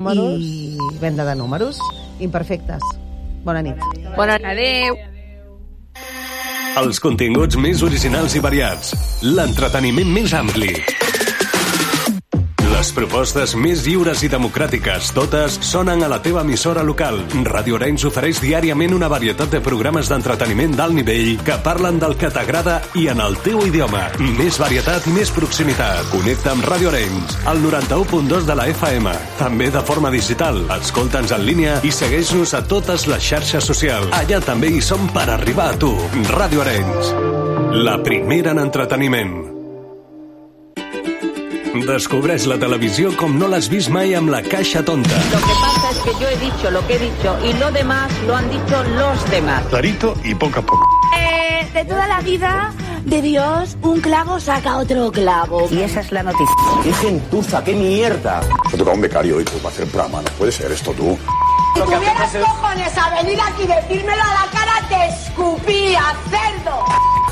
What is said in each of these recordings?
números i venda de números imperfectes. Bona nit. Bona Adéu. Els continguts més originals i variats. L'entreteniment més ampli. Les propostes més lliures i democràtiques, totes sonen a la teva emissora local. Radio Arenys ofereix diàriament una varietat de programes d'entreteniment d'alt nivell que parlen del que t'agrada i en el teu idioma. Més varietat més proximitat. Connecta amb Radio Arenys, al 91.2 de la FM. També de forma digital. Escolta'ns en línia i segueix-nos a totes les xarxes socials. Allà també hi som per arribar a tu. Radio Arenys. La primera en entreteniment. Descobreix la televisió com no l'has vist mai amb la caixa tonta. Lo que pasa es que yo he dicho lo que he dicho y lo demás lo han dicho los demás. Clarito y poco a poco. Eh, de toda la vida de Dios, un clavo saca otro clavo. Y esa es la noticia. ¡Qué gentuza, qué mierda! Me toca un becario hoy para hacer programa. No puede ser esto tú. Si tuvieras cojones a venir aquí y decírmelo a la cara, te escupía, cerdo.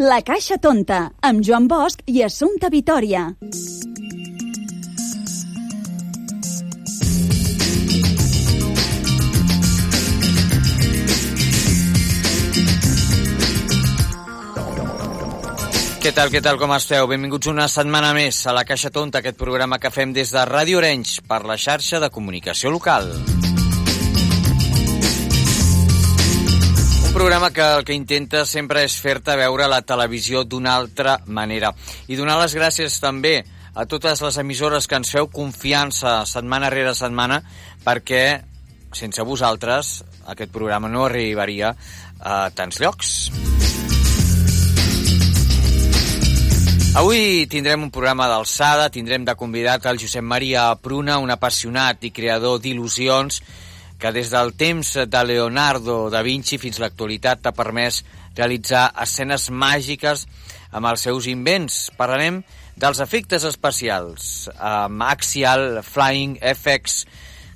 La Caixa Tonta, amb Joan Bosch i Assumpta Vitoria. Què tal, què tal, com esteu? Benvinguts una setmana més a la Caixa Tonta, aquest programa que fem des de Ràdio Orenys per la xarxa de comunicació local. Un programa que el que intenta sempre és fer-te veure la televisió d'una altra manera. I donar les gràcies també a totes les emissores que ens feu confiança setmana rere setmana perquè sense vosaltres aquest programa no arribaria a tants llocs. Avui tindrem un programa d'alçada, tindrem de convidat el Josep Maria Pruna, un apassionat i creador d'il·lusions que des del temps de Leonardo da Vinci fins a l'actualitat t'ha permès realitzar escenes màgiques amb els seus invents. Parlarem dels efectes especials, amb Axial Flying FX,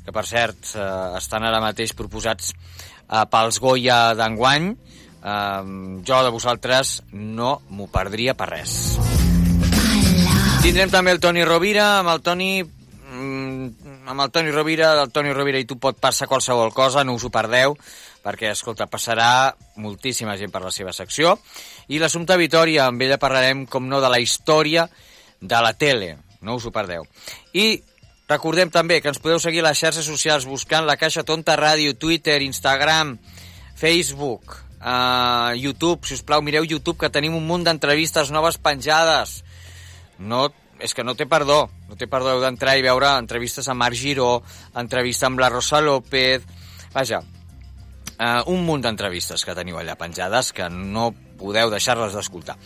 que per cert eh, estan ara mateix proposats eh, pels Goya d'enguany. Eh, jo de vosaltres no m'ho perdria per res. Tindrem també el Toni Rovira, amb el Toni amb el Toni Rovira, del Toni Rovira i tu pot passar qualsevol cosa, no us ho perdeu, perquè, escolta, passarà moltíssima gent per la seva secció. I l'Assumpta Vitoria, amb ella parlarem, com no, de la història de la tele, no us ho perdeu. I recordem també que ens podeu seguir a les xarxes socials buscant la Caixa Tonta Ràdio, Twitter, Instagram, Facebook, uh, YouTube, si us plau, mireu YouTube, que tenim un munt d'entrevistes noves penjades no, és que no té perdó, no té perdó, d'entrar i veure entrevistes amb Marc Giró, entrevista amb la Rosa López, vaja, uh, un munt d'entrevistes que teniu allà penjades que no podeu deixar-les d'escoltar.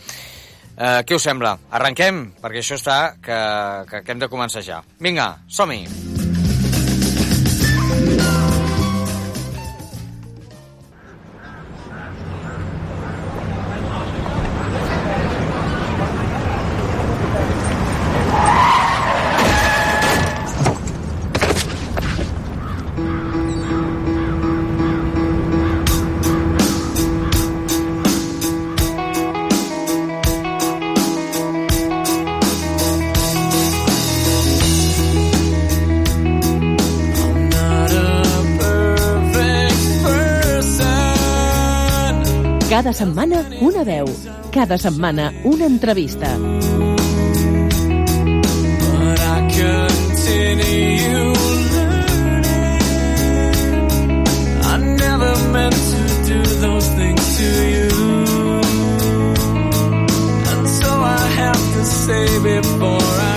Uh, què us sembla? Arrenquem? Perquè això està que, que, que hem de començar ja. Vinga, som-hi! Cada setmana una veu, cada setmana una entrevista. But I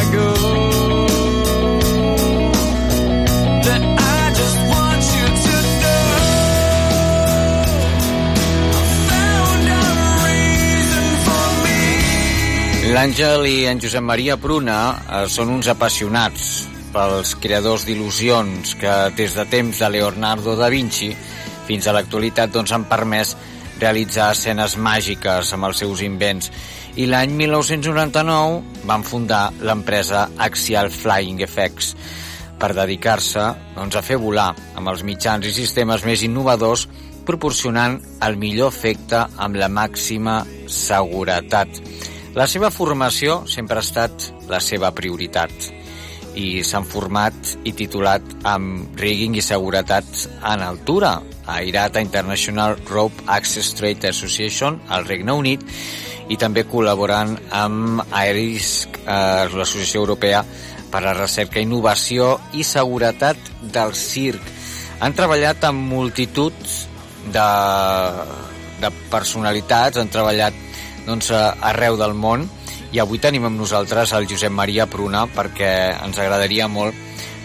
me. L'Àngel i en Josep Maria Pruna eh, són uns apassionats pels creadors d'il·lusions que des de temps de Leonardo da Vinci fins a l'actualitat doncs, han permès realitzar escenes màgiques amb els seus invents i l'any 1999 van fundar l'empresa Axial Flying Effects per dedicar-se doncs, a fer volar amb els mitjans i sistemes més innovadors proporcionant el millor efecte amb la màxima seguretat. La seva formació sempre ha estat la seva prioritat i s'han format i titulat amb rigging i seguretat en altura a IRATA International Rope Access Trade Association al Regne Unit i també col·laborant amb AERISC, eh, l'Associació Europea per a la Recerca, Innovació i Seguretat del Circ. Han treballat amb multitud de, de personalitats, han treballat doncs, arreu del món i avui tenim amb nosaltres el Josep Maria Pruna perquè ens agradaria molt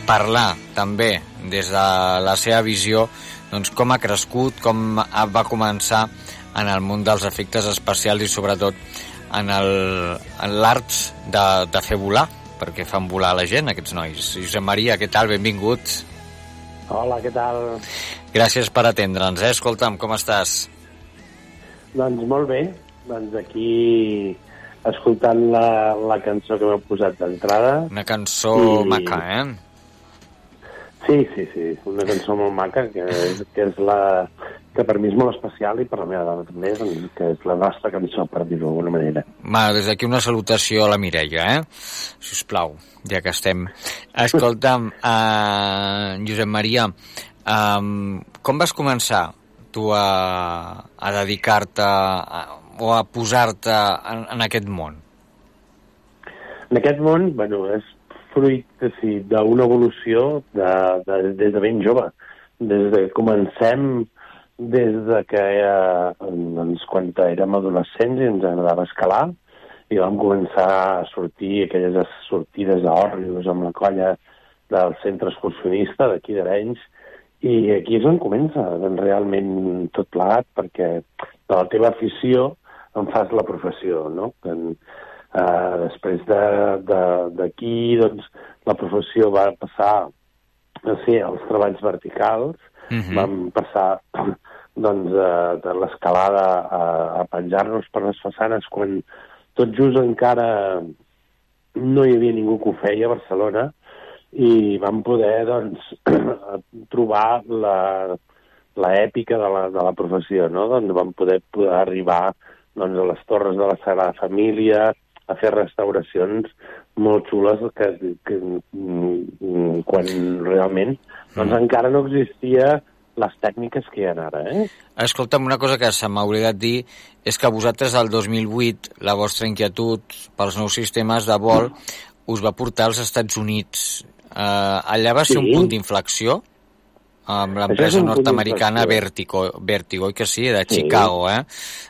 parlar també des de la seva visió doncs, com ha crescut, com va començar en el món dels efectes especials i sobretot en l'art de, de fer volar, perquè fan volar la gent, aquests nois. Josep Maria, què tal? Benvingut. Hola, què tal? Gràcies per atendre'ns, eh? Escolta'm, com estàs? Doncs molt bé. Doncs aquí escoltant la, la cançó que m'heu posat d'entrada. Una cançó I... maca, eh? Sí, sí, sí, una cançó molt maca, que és, que és la que per mi és molt especial i per la meva dona també, doncs, que és la nostra cançó, per dir-ho d'alguna manera. Va, des d'aquí una salutació a la Mireia, eh? Si us plau, ja que estem. Escolta'm, uh, Josep Maria, um, com vas començar tu a, a dedicar-te o a posar-te en, en aquest món? En aquest món, bueno, és fruit sí, d'una evolució de, de, des de ben jove. Des de que comencem, des de que era, doncs, quan érem adolescents i ens agradava escalar, i vam començar a sortir aquelles sortides d'Òrrius amb la colla del centre excursionista d'aquí d'Arenys, i aquí és on comença doncs, realment tot plegat, perquè de la teva afició en fas la professió, no? En, uh, després d'aquí, de, doncs, la professió va passar a ser els treballs verticals, uh -huh. vam passar doncs, uh, de l'escalada a, a penjar-nos per les façanes quan tot just encara no hi havia ningú que ho feia a Barcelona i vam poder doncs, trobar la, la èpica de la, de la professió, no? doncs vam poder, poder arribar doncs, a les torres de la Sagrada Família, a fer restauracions molt xules que, que, que quan realment doncs, mm. encara no existia les tècniques que hi ha ara. Eh? Escolta'm, una cosa que se m'ha oblidat dir és que vosaltres al 2008 la vostra inquietud pels nous sistemes de vol us va portar als Estats Units. Uh, allà va ser sí. un punt d'inflexió? Amb l'empresa nord-americana Vertigo, Vertigo, que sí, de Chicago, sí. eh?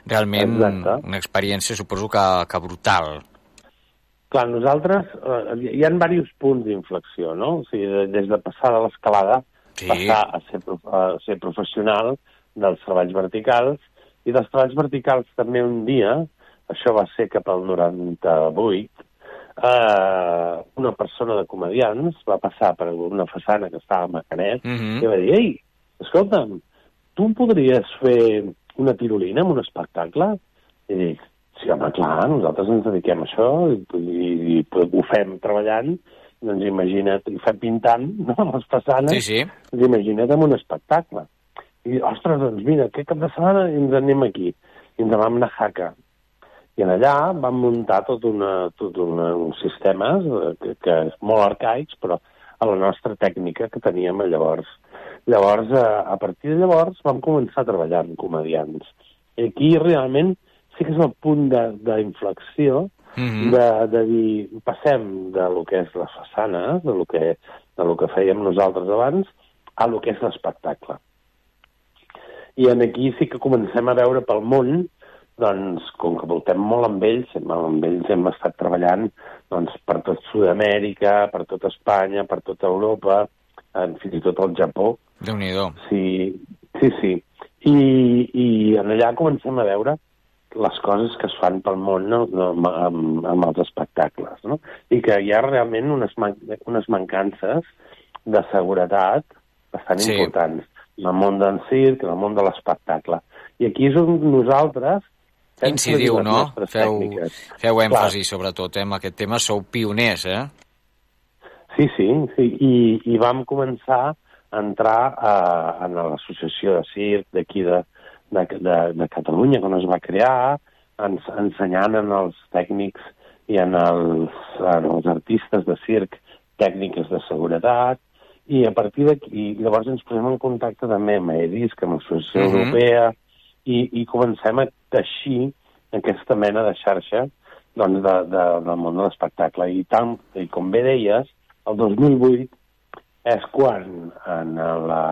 Realment Exacte. una experiència, suposo que, que brutal. Clar, nosaltres, eh, hi ha diversos punts d'inflexió, no? O sigui, des de passar de l'escalada, sí. passar a ser, a ser professional dels treballs verticals, i dels treballs verticals també un dia, això va ser cap al 98, eh, una persona de comedians va passar per una façana que estava a Macanet uh -huh. i va dir, ei, escolta'm, tu podries fer una tirolina en un espectacle? I dic, sí, home, clar, nosaltres ens dediquem a això i, i, i ho fem treballant, doncs imagina't, i fem pintant, no?, les façanes, sí, sí. doncs imagina't en un espectacle. I, ostres, doncs mira, aquest cap de setmana ens anem aquí. I ens vam anar a Jaca. I en allà vam muntar tot, una, tot una, uns sistemes eh, que, que és molt arcaics, però a la nostra tècnica que teníem llavors. Llavors, a, eh, a partir de llavors, vam començar a treballar amb comedians. I aquí realment sí que és el punt d'inflexió mm -hmm. de, de dir, passem de lo que és la façana, de lo que, de lo que fèiem nosaltres abans, a lo que és l'espectacle. I en aquí sí que comencem a veure pel món doncs, com que voltem molt amb ells, amb ells hem estat treballant doncs, per tot Sud-amèrica, per tot Espanya, per tota Europa, en, fins i tot el Japó. déu nhi Sí, sí, sí. I, I en allà comencem a veure les coses que es fan pel món no, amb, amb, amb els espectacles, no? I que hi ha realment unes, man unes mancances de seguretat bastant Sí. importants en el món del circ, en el món de l'espectacle. I aquí és on nosaltres Incidiu, no? Feu, tècniques. feu Clar. èmfasi, sobretot, eh, en aquest tema. Sou pioners, eh? Sí, sí, sí. I, i vam començar a entrar a, a l'associació de circ d'aquí de, de, de, de Catalunya, quan es va crear, ens, ensenyant en els tècnics i en els, en els artistes de circ tècniques de seguretat, i a partir d'aquí, llavors ens posem en contacte també amb EDIS, amb l'Associació Mhm. Europea, i, i comencem a teixir aquesta mena de xarxa doncs, de, de, del món de l'espectacle. I, tant, I com bé deies, el 2008 és quan en, la,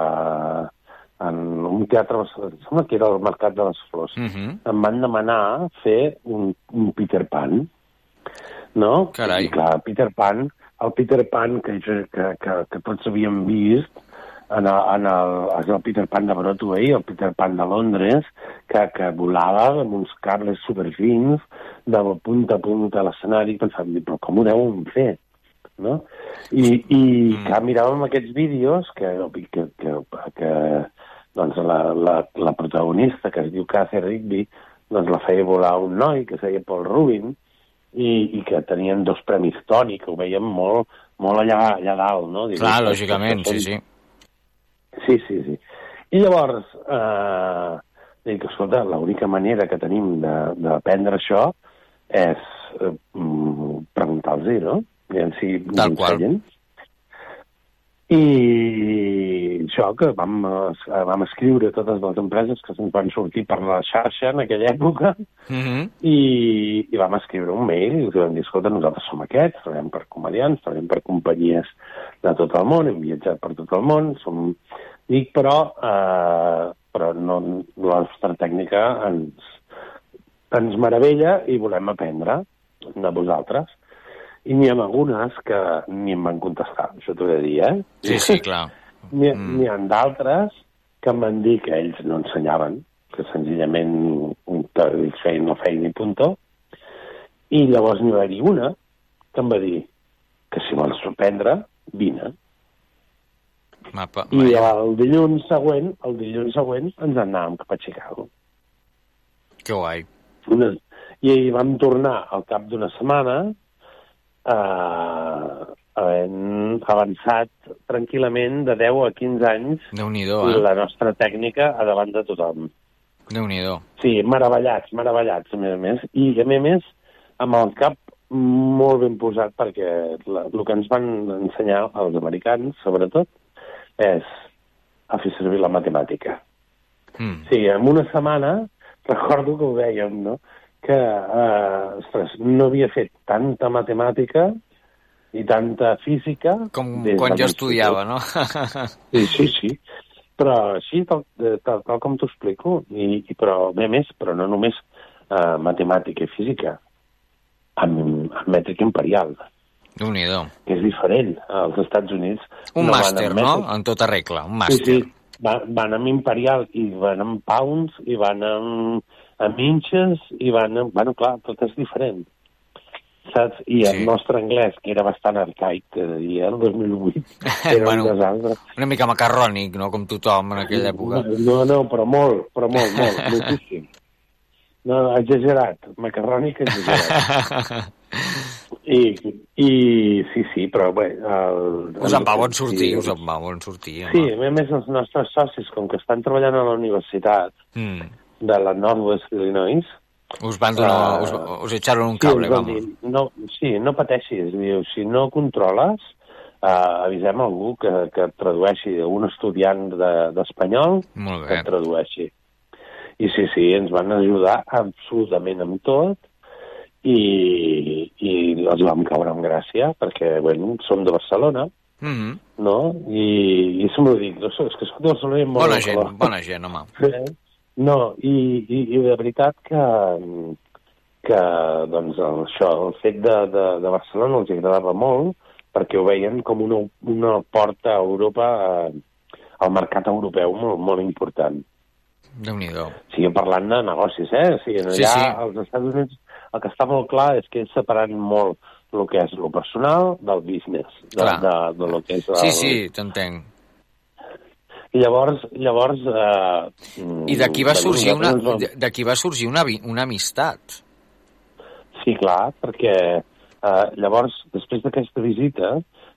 en un teatre, em sembla que era el Mercat de les Flors, Mm -hmm. em van demanar fer un, un Peter Pan, no? Carai. I clar, Peter Pan, el Peter Pan que, que, que, que tots havíem vist, en el, en el, és el Peter Pan de Broadway, el Peter Pan de Londres, que, que volava amb uns cables superfins de punta a punta a l'escenari, pensàvem, però com ho deuen fer? No? I, i mm. clar, miràvem aquests vídeos que, que, que, que doncs la, la, la protagonista, que es diu Cathy Rigby, doncs la feia volar un noi que es deia Paul Rubin, i, i que tenien dos premis Tony, que ho veiem molt, molt allà, allà dalt, no? Dic, Clar, que- lògicament, que sí, sí. Sí, sí, sí. I llavors, eh, dic, escolta, l'única manera que tenim de- d'aprendre això és eh, mm, preguntar-los, no? I si Tal qual. I això que vam, eh, vam escriure totes les empreses que se'ns van sortir per la xarxa en aquella època Mm -hmm. i, i vam escriure un mail i us vam dir, escolta, nosaltres som aquests, treballem per comedians, treballem per companyies de tot el món, hem viatjat per tot el món, som... Dic, però, eh, però no, la nostra tècnica ens, ens meravella i volem aprendre de vosaltres. I n'hi ha algunes que ni em van contestar, això t'ho he de dir, eh? Sí, sí, clar. N'hi mm. ha d'altres que em van dir que ells no ensenyaven, que senzillament ells feien la feina i punto. I llavors n'hi va haver una que em va dir que si vols sorprendre, vine. Mapa, I el dilluns següent, el dilluns següent, ens anàvem cap a Chicago. Que guai. Una, I vam tornar al cap d'una setmana eh, havent avançat tranquil·lament de 10 a 15 anys Déu-n'hi-do, eh? la nostra tècnica a davant de tothom. Déu-n'hi-do. Sí, meravellats, meravellats, a més a més. I, a més a més, amb el cap molt ben posat, perquè la, el que ens van ensenyar els americans, sobretot, és a fer servir la matemàtica. Mm. Sí, en una setmana, recordo que ho dèiem, no?, que, eh, ostres, no havia fet tanta matemàtica i tanta física... Com quan jo estudiava, no? Sí, sí, sí. Però així, tal, eh, tal, tal com t'ho explico, i, i però bé més, però no només eh, matemàtica i física, amb, amb mètrica imperial, Déu-n'hi-do. que és diferent. Als Estats Units... Un no màster, no? En tota regla, un Sí, màster. sí, van, van amb imperial i van amb pounds i van amb, amb inches i van amb... Bueno, clar, tot és diferent. Saps? I el Sí. nostre anglès, que era bastant arcaic, que diria, el 2008, era Bueno. un desastre. Una mica macarrònic, no? Com tothom en aquella època. No, no, però molt, però molt, molt, moltíssim. No, exagerat, macarrònic exagerat. I, I sí, sí, però bé... El, Us en va bon sortir, sí, us en va bon sortir. Sí, home. a més els nostres socis, com que estan treballant a la universitat Mm. de la Northwest Illinois... Us van donar... Ah. us, us echaron un sí, cable, van vamos. dir, no, sí, no pateixis, diu, si no controles, uh, avisem algú que, que et tradueixi, un estudiant de- d'espanyol Molt que et tradueixi. I sí, sí, ens van ajudar absolutament amb tot i, i els vam caure amb gràcia perquè, bueno, som de Barcelona, Mm -hmm. no? I, i sempre ho dic, no, és que soc de Barcelona i em Bona gent, bona gent, home. Sí. No, i, i, i de veritat que, que doncs, el, això, el fet de, de, de Barcelona els agradava molt perquè ho veien com una, una porta a Europa, eh, al mercat europeu molt, molt important. Déu-n'hi-do. Siguem parlant de negocis, eh? O sigui, Sí, allà sí. als Estats Units el que està molt clar és que és separant molt el que és lo personal del business, de, Clar. de, de lo que és el... Sí, sí, t'entenc. I llavors, llavors eh, mm, I d'aquí va bueno, sorgir una, d'aquí va sorgir una, una amistat. Sí, clar, perquè eh, llavors, després d'aquesta visita,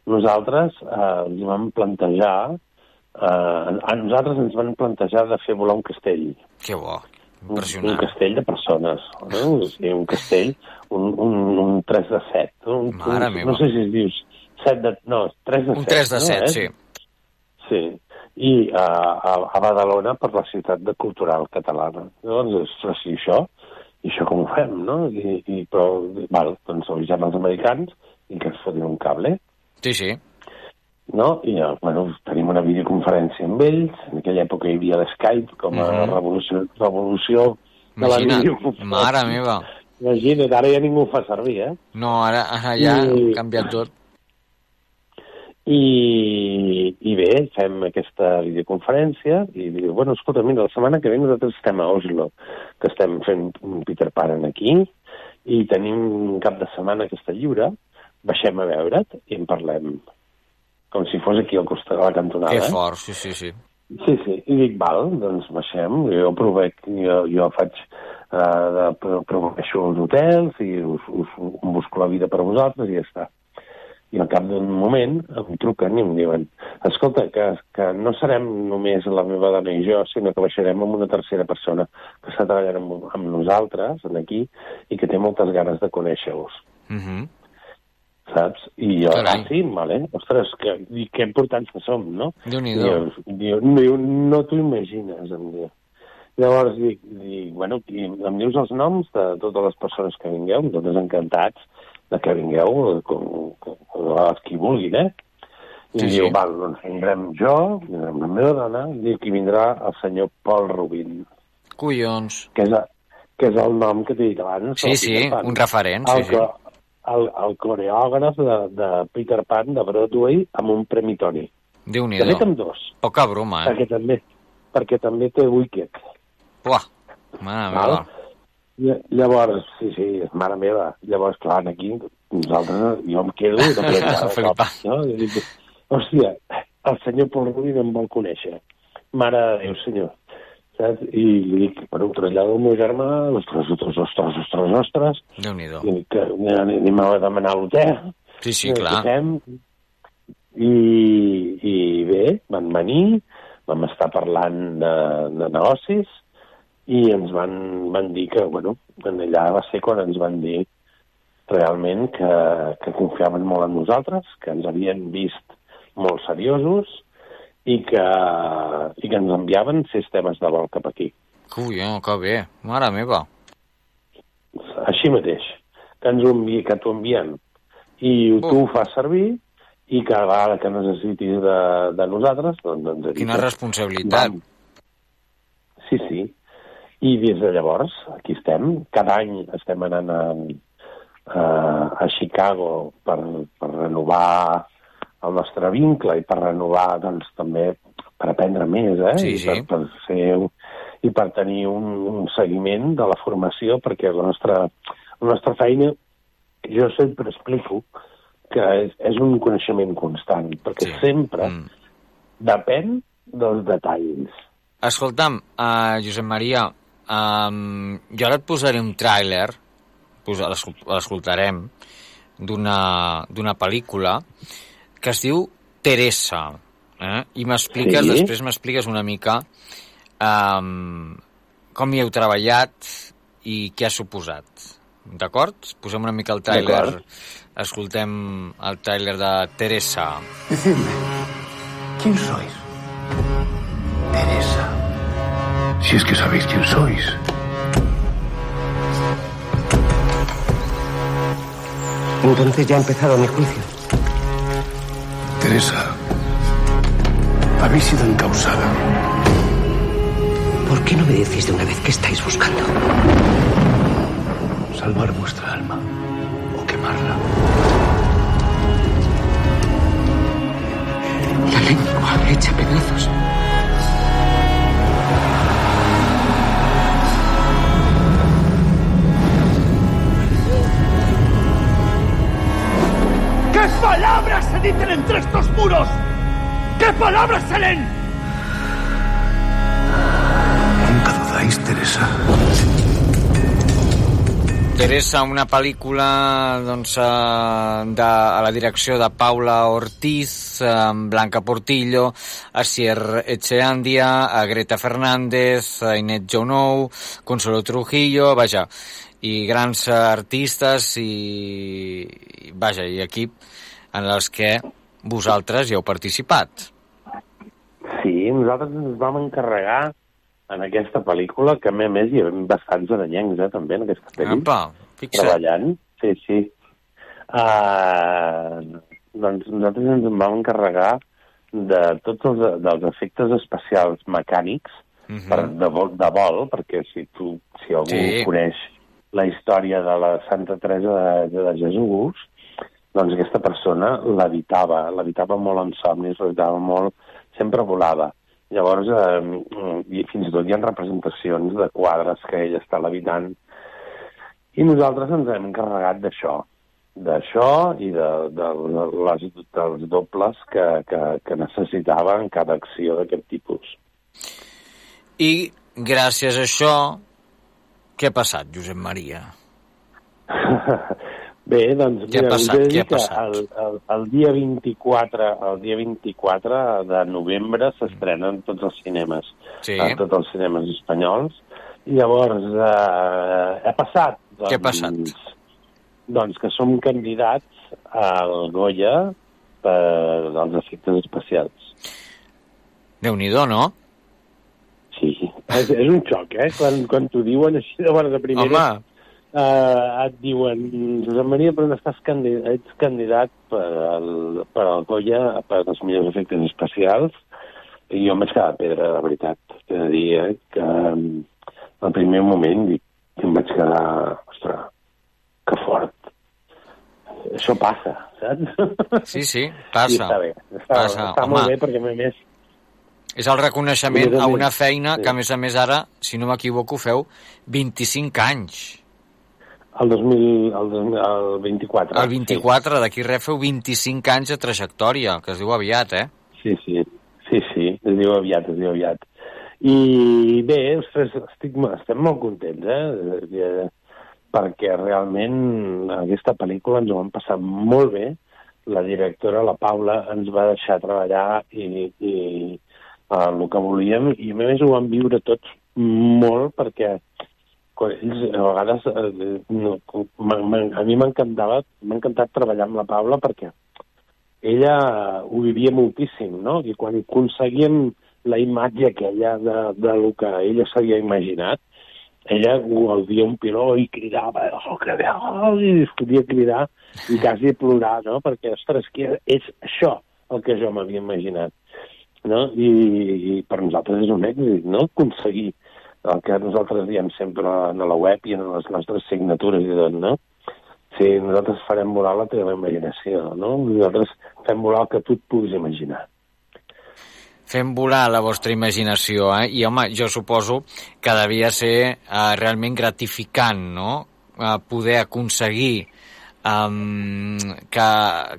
nosaltres eh, ens vam plantejar, eh, a nosaltres ens van plantejar de fer volar un castell. Que bo, Un, un impressionant. castell de persones, no? O sigui, un castell, un, un, un 3 de 7. Un, Mare un, meva. No sé si es dius 7 de... No, 3 de 7. Un 3 de no, 7, eh? sí. Sí, i a, a, a Badalona per la ciutat de cultural catalana. Llavors, ostres, i això? I això com ho fem, no? I, i, però, val, doncs avisem els americans i que ens fotin un cable, Sí, sí. no? I, eh, bueno, tenim una videoconferència amb ells. En aquella època hi havia l'Skype com a Mhm. revolució, revolució de la videoconferència. mare meva. Imagina't, ara ja ningú ho fa servir, eh? No, ara, ara ja ha I- canviat tot. I, I bé, fem aquesta videoconferència i diu, bueno, escolta, mira, la setmana que ve nosaltres estem a Oslo, que estem fent un Peter Pan aquí, i tenim un cap de setmana que està lliure, baixem a veure't i en parlem. Com si fos aquí al costat de la cantonada. Que eh? fort, sí, sí, sí. Sí, sí, i dic, val, doncs baixem, jo provec, jo, jo faig, uh, de, pro- proveixo els hotels i us, us, us busco la vida per vosaltres i ja està. I al cap d'un moment em truquen i em diuen escolta, que, que no serem només la meva dona i jo, sinó que baixarem amb una tercera persona que està treballant amb, amb nosaltres en aquí i que té moltes ganes de conèixer-vos Uh -huh. saps? I jo, Carai. ah, sí, vale, ostres, que, i que importants que som, no? Déu-n'hi-do. Diu, diu, diu, no t'ho imagines, em diu. Llavors dic, dic, bueno, i em dius els noms de totes les persones que vingueu, nosaltres encantats de que vingueu, com, com, com qui vulguin, eh? I Sí, sí, diu, sí. val, doncs vindrem jo, vindrem la meva dona, diu que vindrà el senyor Paul Rubin, Collons. que és, a- que és el nom que t'he dit abans. Sí, sí, un referent, el, sí, sí. co- El, el coreògraf de, de Peter Pan de Broadway amb un premi Tony. De fet, Déu-n'hi-do. amb dos, Poca broma, eh? perquè també, perquè també té Wicked. Uah, mare meva. Lla- Llavors, sí, sí, és mare meva. Llavors, clar, aquí nosaltres, jo em quedo de ple cada Flipar. cop, no? I dic, hòstia, el senyor Paul Rubin em vol conèixer. Mare de Déu, senyor. Saps? I li dic, bueno, trasllado al meu germà, ostres, ostres, ostres, ostres, ostres, Déu-n'hi-do. i dic que anem a demanar a l'hotel. Sí, sí, I clar. Fem, i, I bé, van venir, vam estar parlant de, de negocis i ens van, van dir que, bueno, en allà va ser quan ens van dir realment que, que confiaven molt en nosaltres, que ens havien vist molt seriosos i que, i que ens enviaven sistemes de vol cap aquí. Collons, que bé. Mare meva. Així mateix, que ens envi, que t'ho envien i tu ho fas servir i cada vegada que necessitis de, de nosaltres, doncs ens avises. Quina responsabilitat. Vam. Sí, sí. I des de llavors, aquí estem. Cada any estem anant a, a, a Chicago per, per renovar el nostre vincle i per renovar, doncs, també per aprendre més, eh? Sí, I sí. per, per ser, i per tenir un, un seguiment de la formació, perquè la nostra, la nostra feina, jo sempre explico que és, és un coneixement constant, perquè Sí. sempre Mm. depèn dels detalls. Escolta'm, uh, Josep Maria, um, jo ara et posaré un tràiler, l'escoltarem, d'una d'una pel·lícula que es diu Teresa, eh? i m'expliques, Sí. després m'expliques una mica um, com hi heu treballat i què ha suposat. D'acord? Posem una mica el tràiler, escoltem el tràiler de Teresa. Decidme, ¿quién sois? Teresa. Si es que sabéis quién sois. Entonces ya ha empezado mi juicio. Teresa, habéis sido encausada. ¿Por qué no me decís de una vez qué estáis buscando? Salvar vuestra alma o quemarla. La lengua hecha pedazos. Se dicen entre estos muros? ¿Qué palabras se leen? Nunca dudáis, Teresa. Teresa, una pel·lícula doncs, eh, de, a la direcció de Paula Ortiz, amb Blanca Portillo, Asier Echeandia, a Greta Fernández, a Inet Jounou, Consuelo Trujillo, vaja, i grans artistes i, i vaja, i equip en els que vosaltres hi heu participat. Sí, nosaltres ens vam encarregar en aquesta pel·lícula, que a més a més hi havia bastants aranyencs, eh, també, en aquesta pel·li. Apa, fixa't. Treballant, sí, sí. Uh, doncs nosaltres ens en vam encarregar de tots els dels efectes especials mecànics Mhm. per, de, vol, de vol, perquè si tu, si algú Sí. coneix la història de la Santa Teresa de, de Jesús, doncs aquesta persona l'evitava, l'evitava molt en somnis, l'evitava molt, sempre volava. Llavors, eh, i fins i tot hi ha representacions de quadres que ell està levitant. I nosaltres ens hem encarregat d'això, d'això i de, de, de les, dels dobles que, que, que necessitava en cada acció d'aquest tipus. I gràcies a això, què ha passat, Josep Maria? Bé, doncs, ha mira, us passat? dir ha que el, el, el, dia 24, el dia 24 de novembre s'estrenen tots els cinemes, Sí. a tots els cinemes espanyols. I llavors, eh, ha passat. Doncs, Què ha passat? Doncs que som candidats al Goya per als efectes especials. Déu-n'hi-do, no? Sí, és, és un xoc, eh? Quan, quan t'ho diuen així de bona de primera... Home. Uh, et diuen, Josep Maria, però no estàs candidat, ets candidat per al, per al Goya per als millors efectes especials i jo em vaig quedar a pedra, la veritat. He de dir eh, que al primer moment dic, em vaig quedar, ostres, que fort. Això passa, saps? Sí, sí, passa. Sí, està bé. Està, Passa, està home. molt bé perquè, a més, És el reconeixement a una feina que, a més a més, ara, si no m'equivoco, feu 25 anys. El 2000, el, 2000, el 24. El 24, d'aquí res, feu 25 anys de trajectòria, que es diu aviat, eh? Sí, sí, sí, sí, es diu aviat, es diu aviat. I bé, ostres, estic, estem molt contents, eh? eh? Perquè realment aquesta pel·lícula ens ho vam passar molt bé. La directora, la Paula, ens va deixar treballar i, i uh, el que volíem, i a més ho vam viure tots molt perquè quan ells a vegades eh, no, a mi m'encantava m'ha encantat treballar amb la Paula perquè ella ho vivia moltíssim, no? I quan aconseguíem la imatge aquella de, de lo que ella s'havia imaginat, ella ho gaudia un piló i cridava, oh, que bé, oh, i podia cridar i quasi plorar, no? Perquè, ostres, que és això el que jo m'havia imaginat, no? I, I per nosaltres és un èxit, no? Aconseguir el que nosaltres diem sempre a la web i en les nostres signatures i tot, no? Sí, nosaltres farem volar la teva imaginació, no? Nosaltres fem volar el que tu et puguis imaginar. Fem volar la vostra imaginació, eh? I, home, jo suposo que devia ser eh, realment gratificant, no?, eh, poder aconseguir um, que,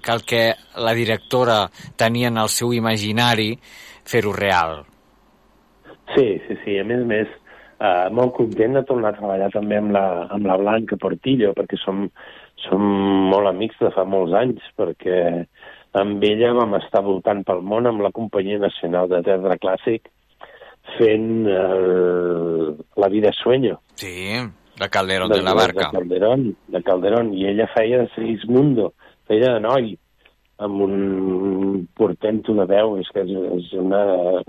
que el que la directora tenia en el seu imaginari fer-ho real. Sí, sí, sí. A més a més, eh, molt content de tornar a treballar també amb la, amb la Blanca Portillo, perquè som, som molt amics de fa molts anys, perquè amb ella vam estar voltant pel món amb la Companyia Nacional de Teatre Clàssic fent eh, La vida sueño. Sí, de Calderón de la Barca. De Calderón, de Calderón. I ella feia de Sigismundo, feia de noi, amb un portento de veu, és que és, és una,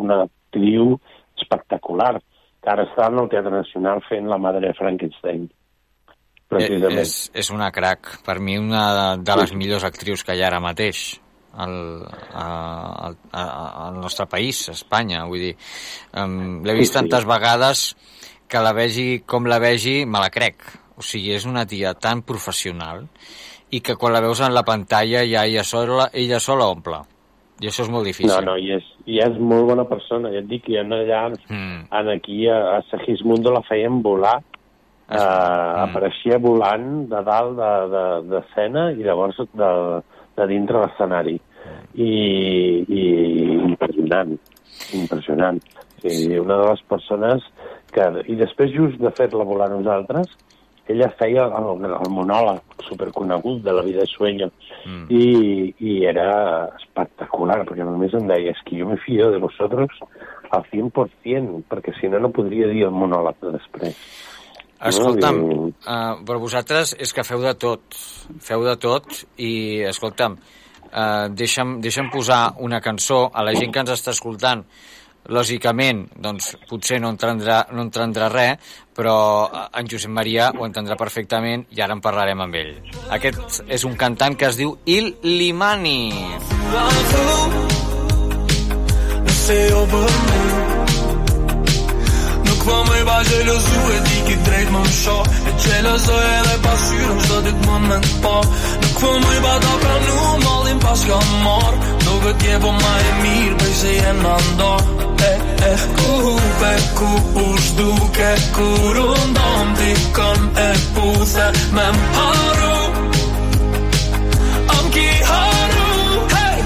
una actriu espectacular, que ara està en el Teatre Nacional fent La madre de Frankenstein. Precisament. Eh, És, és una crac. Per mi, una de, de les millors actrius que hi ha ara mateix al, a, al, a, al nostre país, a Espanya. Vull dir, um, l'he vist Sí, sí. tantes vegades que la vegi com la vegi, me la crec. O sigui, és una tia tan professional i que quan la veus en la pantalla ja ella sola, ella sola omple. I això és molt difícil. No, no, i és, i és molt bona persona. Ja et dic en allà, Mm. en aquí a, a Segismundo la feien volar. Uh, Mm. Apareixia volant de dalt de- de- d'escena de, i llavors de, de dintre l'escenari. i, i impressionant, impressionant. I una de les persones que... I després, just de fer-la volar nosaltres, ella feia el, el monòleg superconegut de la vida de sueño mm. i, i era espectacular, perquè només em deia és que jo me fio de vosotros al 100%, perquè si no, no podria dir el monòleg de després. Escolta'm, No, i- uh, però vosaltres és que feu de tot, feu de tot i, escolta'm, uh, deixa'm, deixa'm posar una cançó a la gent que ens està escoltant, lògicament, doncs, potser no entendrà, no entendrà res, però eh, en Josep Maria ho entendrà perfectament i ara en parlarem amb ell. Aquest és un cantant que es diu Il Limani. me Nuk po më i ba gjelozu e di ki drejt më më sho E gjelozoj edhe pasyrën qdo dit më me të po. Nuk po më i ba ta pranu mallin pas ka mor Nuk e tje po ma e mirë prej se jem në ndo. E, e, ku pe ku u shduke Kur u ndom ti kën e puthe me më haru Am ki haru, hey,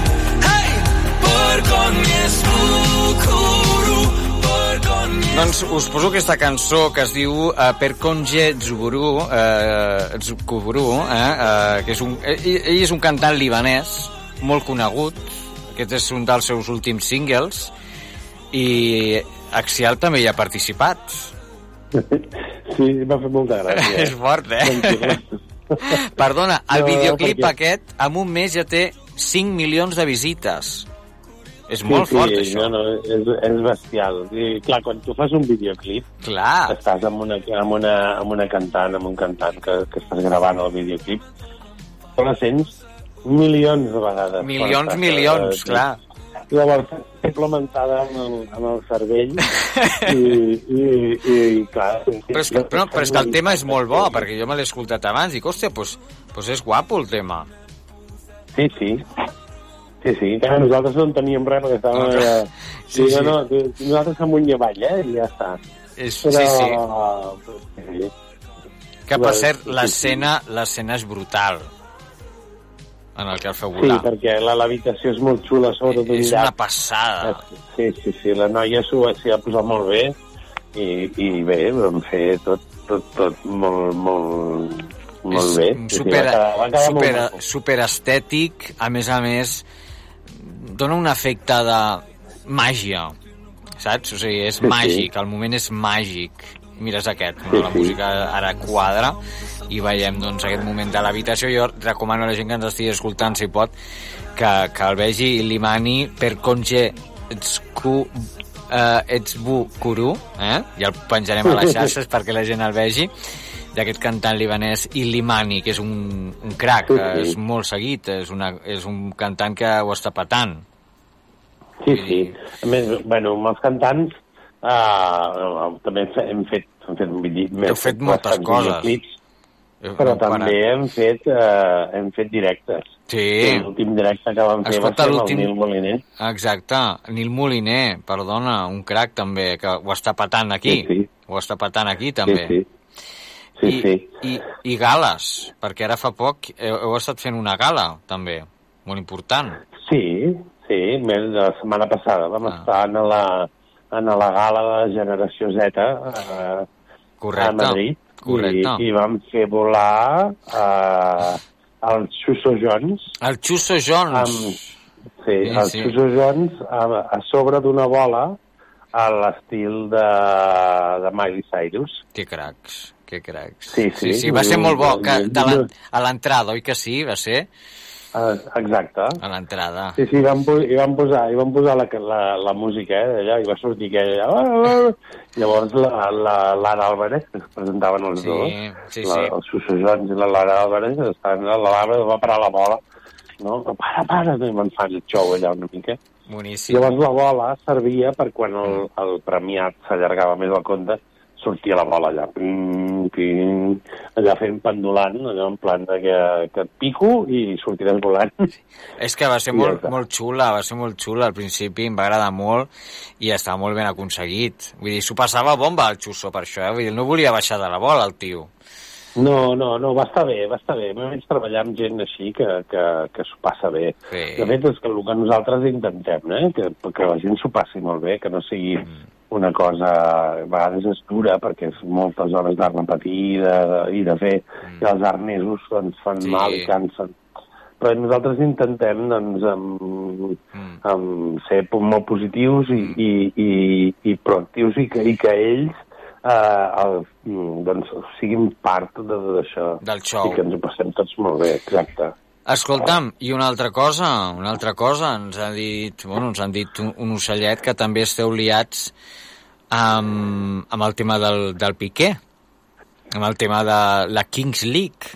hey Për kon kon jes Doncs us poso aquesta cançó que es diu uh, Per Conge Zuburu, uh, Zuburu eh, uh, que és un, ell, ell és un cantant libanès molt conegut, aquest és un dels seus últims singles, i Axial també hi ha participat. Sí, m'ha fet molta gràcia. és fort, eh? Perdona, el No, videoclip perquè- aquest, en un mes ja té 5 milions de visites. És molt fort, sí, això. No, no, és, és bestial. I, clar, quan tu fas un videoclip, Clar. estàs amb una, amb una, amb una cantant, amb un cantant que, que estàs gravant el videoclip, però la sents milions de vegades. Milions, estàs, milions, eh, clar. Llavors, implementada en el, en el cervell i, i, i, i clar... Però és, que, però, però és que el tema és molt bo, perquè jo me l'he escoltat abans i dic, hòstia, doncs, doncs és guapo el tema. Sí, sí. Sí, sí, que nosaltres no en teníem res perquè estàvem... No, No, clar. Sí, sí, sí. sí. No, no, nosaltres amunt i avall, eh? I ja està. És, Però... sí, sí. Que, per cert, sí, sí. l'escena l'escena és brutal en el que el feu Sí, volar. perquè la- l'habitació és molt xula sobre d'un és llac. una passada. Sí, sí, sí, la noia s'ho ha posat molt bé i, i bé, vam fer tot, tot, tot molt, molt, molt bé. un Sí, sí, super, va quedar, va quedar super, molt super estètic, a més a més, dona un efecte de màgia, saps? O sigui, és Sí, sí. màgic, el moment és màgic. Mira, és aquest, Sí, no? la sí. música ara quadra i veiem doncs, aquest moment de l'habitació. Jo recomano a la gent que ens estigui escoltant, si pot, que, que el vegi Limani per conge etsku eh, Etsbu Kuru, eh? i el penjarem a les xarxes perquè la gent el vegi, d'aquest cantant libanès Ilimani, que és un, un crac, Sí, sí. és molt seguit, és, una, és un cantant que ho està patant. Sí, sí. A més, bueno, amb els cantants uh, també hem fet, hem fet, hem fet, vide- hem Heu fet moltes coses. Heu- però també hem fet, uh, hem fet directes. Sí. L'últim directe que vam fer Escolta, va ser amb el Nil Moliner. Exacte, Nil Moliner, perdona, un crac també, que ho està patant aquí. Sí, sí. Ho està patant aquí també. Sí, sí. Sí, I, sí. I, I gales, perquè ara fa poc heu, heu estat fent una gala, també, molt important. Sí, sí, la setmana passada vam ah. estar en la, en la gala de Generació Z eh, Correcte, a Madrid correcte. I, i vam fer volar eh, el Xuso Jones El Xuso Jones. amb, sí, Sí, el sí. Xuso Jones a, a sobre d'una bola a l'estil de, de Miley Cyrus. Que cracs, que cracs. Sí, sí. sí, sí va ser molt bo. Que, de la, a l'entrada, oi que sí? Va ser? Eh, exacte. A l'entrada. Sí, sí, van, i van posar, i van posar la, la, la música, eh, d'allà, i va sortir aquella... Ah, ah. Llavors la, la, Lara Álvarez, que es presentaven els Sí, dos, sí, la, sí. el Suso Jones i la Lara Álvarez, estaven, la Lara va parar la bola, no? Para, para, i van fer el show allà una mica. Boníssim. Llavors la bola servia per quan el, el premiat s'allargava més el compte, sortia la bola allà, pim, pim, allà fent pendulant, allò en plan de que, que et pico i sortiràs volant. És que va ser I ja molt, està. molt xula, va ser molt xula al principi, em va agradar molt i estava molt ben aconseguit. Vull dir, s'ho passava bomba al Xuso per això, eh? Vull dir, no volia baixar de la bola el tio. No, no, no, va estar bé, va estar bé. A vaig treballar amb gent així que, que, que s'ho passa bé. Sí. De fet, és que el que nosaltres intentem, eh? que, que la gent s'ho passi molt bé, que no sigui Mm. Una cosa... A vegades és dura, perquè és moltes hores de repetir i de, de, i de fer, Mm. i els arnesos ens fan Sí. mal i cansen. Però nosaltres intentem, doncs, amb, Mm. amb ser molt positius i, i, i, i proactius i que, i que ells eh, el, mm, doncs, siguin part de tot això. Del show. I que ens ho passem tots molt bé, exacte. Escolta'm, i una altra cosa, una altra cosa, ens ha dit, bueno, ens han dit un, un ocellet que també esteu liats amb, amb el tema del, del Piqué, amb el tema de la Kings League.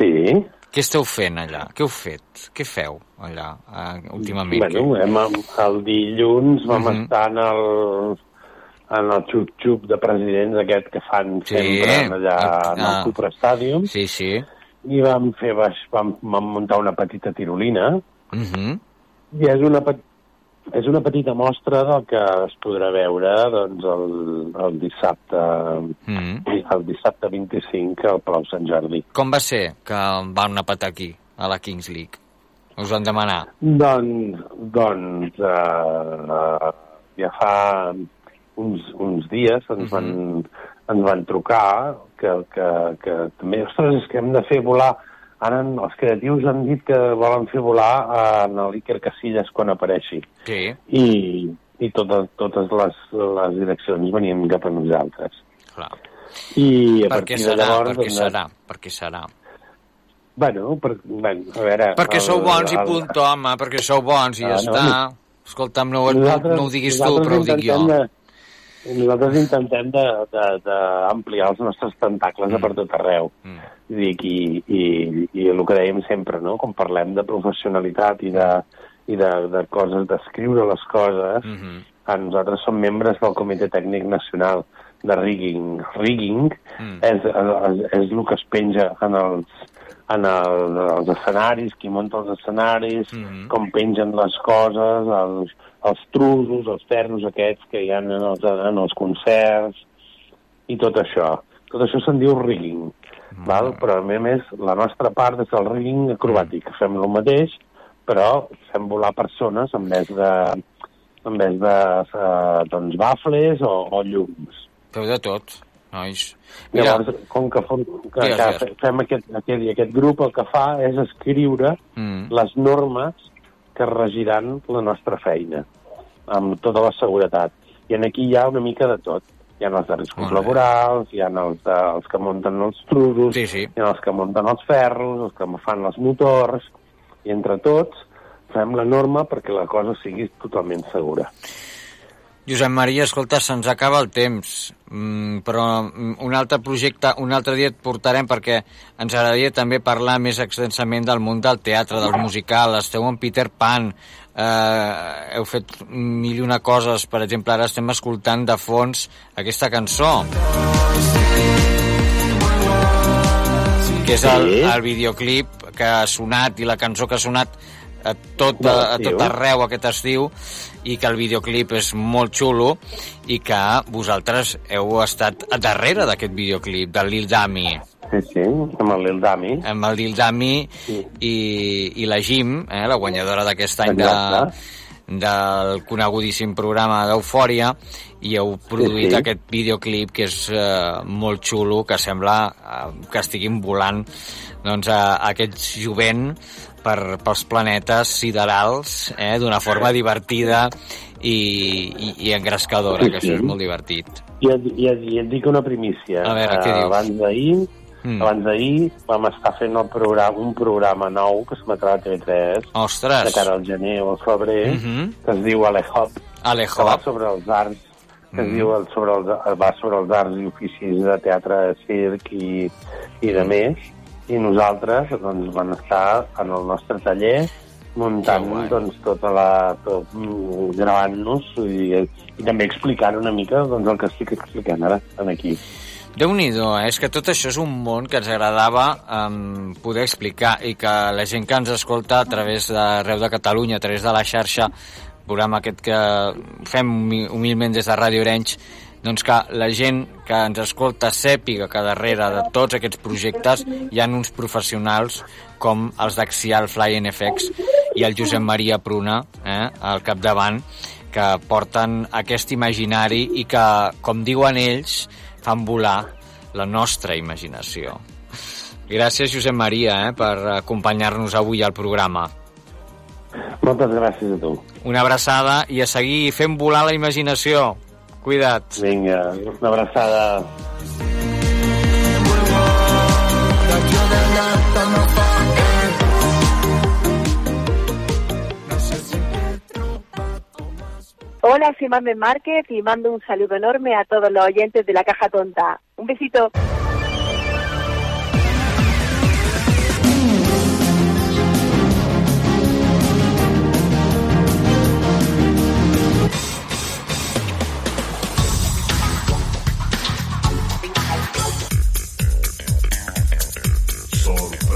Sí. Què esteu fent allà? Què heu fet? Què feu allà eh, últimament? Bueno, hem, el dilluns vam Mhm. estar en el, en el xup-xup de presidents aquest que fan Sí, sempre allà en ah. el Cupra Stadium. Sí, sí. I vam fer, baix, vam, vam muntar una petita tirolina Uh -huh. i és una, és una petita mostra del que es podrà veure doncs, el, el dissabte Mm. el dissabte 25 al Palau Sant Jordi. Com va ser que van una patar aquí, a la Kings League? Us van demanar? Doncs, doncs uh, ja fa uns, uns dies ens, van, ens van trucar que, que, que també, ostres, és que hem de fer volar ara els creatius han dit que volen fer volar en l'Iker Casillas quan apareixi Sí. i, i totes, totes les, les direccions venien cap a nosaltres. Clar. I a Per què partir de serà? llavors... Per què doncs, serà? Per què serà? Bueno, per, bueno, a veure... Perquè sou el- bons i el- punt, home, perquè sou bons i ja Ah, no, està. Escolta'm, no, no, ho diguis tu, però ho dic jo. De, nosaltres intentem d'ampliar els nostres tentacles mm. per tot arreu. Mm. Dic, i, i, I el que dèiem sempre, no? quan parlem de professionalitat i de, i de, de coses, d'escriure les coses, Mm -hmm. nosaltres som membres del Comitè Tècnic Nacional de Rigging. Rigging Mm. és, és, és el que es penja en els, en el, els escenaris, qui munta els escenaris, mm -hmm. com pengen les coses, els, els trusos, els ferros aquests que hi ha en els, en els concerts, i tot això. Tot això se'n diu rigging, mm. val? però a més a més la nostra part és el rigging acrobàtic. Fem el mateix, però fem volar persones en vez de, en vez de uh, doncs, bafles o, o llums. Feu de tot, nois. Mira, Llavors, com que, fem, que, Digues, que digues. fem aquest, aquest, aquest grup, el que fa és escriure mm, les normes que regiran la nostra feina, amb tota la seguretat. I en aquí hi ha una mica de tot. Hi ha els de riscos laborals, hi ha els, de, els que munten els trusos, Sí, sí. hi ha els que munten els ferros, els que fan els motors, i entre tots fem la norma perquè la cosa sigui totalment segura. Josep Maria, escolta, se'ns acaba el temps, mm, però mm, un altre projecte, un altre dia et portarem perquè ens agradaria també parlar més extensament del món del teatre, del musical, esteu en Peter Pan, eh, heu fet mil i una coses, per exemple, ara estem escoltant de fons aquesta cançó. que és el, el videoclip que ha sonat i la cançó que ha sonat a tot, a, a tot arreu aquest estiu i que el videoclip és molt xulo i que vosaltres heu estat a darrere d'aquest videoclip, del Lil Dami. Sí, sí, amb el Lil Dami. Amb el Lil Dami Sí. i, i la Jim, eh, la guanyadora d'aquest any de, del conegudíssim programa d'Eufòria i heu produït sí. aquest videoclip que és eh, molt xulo, que sembla eh, que estiguin volant doncs, a, a aquest jovent per, pels planetes siderals eh, d'una forma divertida i, i, i engrescadora, Sí, que això és molt divertit. I et, i, et, I et dic una primícia. A veure, què Eh, dius? Abans d'ahir, Mm. abans d'ahir vam estar fent el programa, un programa nou que s'emetrà a TV3 Ostres! de cara al gener o al febrer, Mhm. que es diu Alehop, que va sobre els arts que es Mhm. diu el, sobre els, va sobre els arts i oficis de teatre, circ i, i de més, i nosaltres doncs, vam estar en el nostre taller muntant guai. doncs, tota la, tot, gravant-nos i, i també explicant una mica doncs, el que estic explicant ara en aquí. déu nhi eh? és que tot això és un món que ens agradava um, poder explicar i que la gent que ens escolta a través d'arreu de Catalunya, a través de la xarxa, programa aquest que fem humi- humilment des de Ràdio Orenys, doncs que la gent que ens escolta sàpiga que darrere de tots aquests projectes hi ha uns professionals com els d'Axial Fly NFX i el Josep Maria Pruna eh, al capdavant que porten aquest imaginari i que, com diuen ells, fan volar la nostra imaginació. Gràcies, Josep Maria, eh, per acompanyar-nos avui al programa. Moltes gràcies a tu. Una abraçada i a seguir fent volar la imaginació. Cuida't. Vinga, una abraçada. Hola, soy Mamen Márquez y mando un saludo enorme a todos los oyentes de la Caja Tonta. Un besito.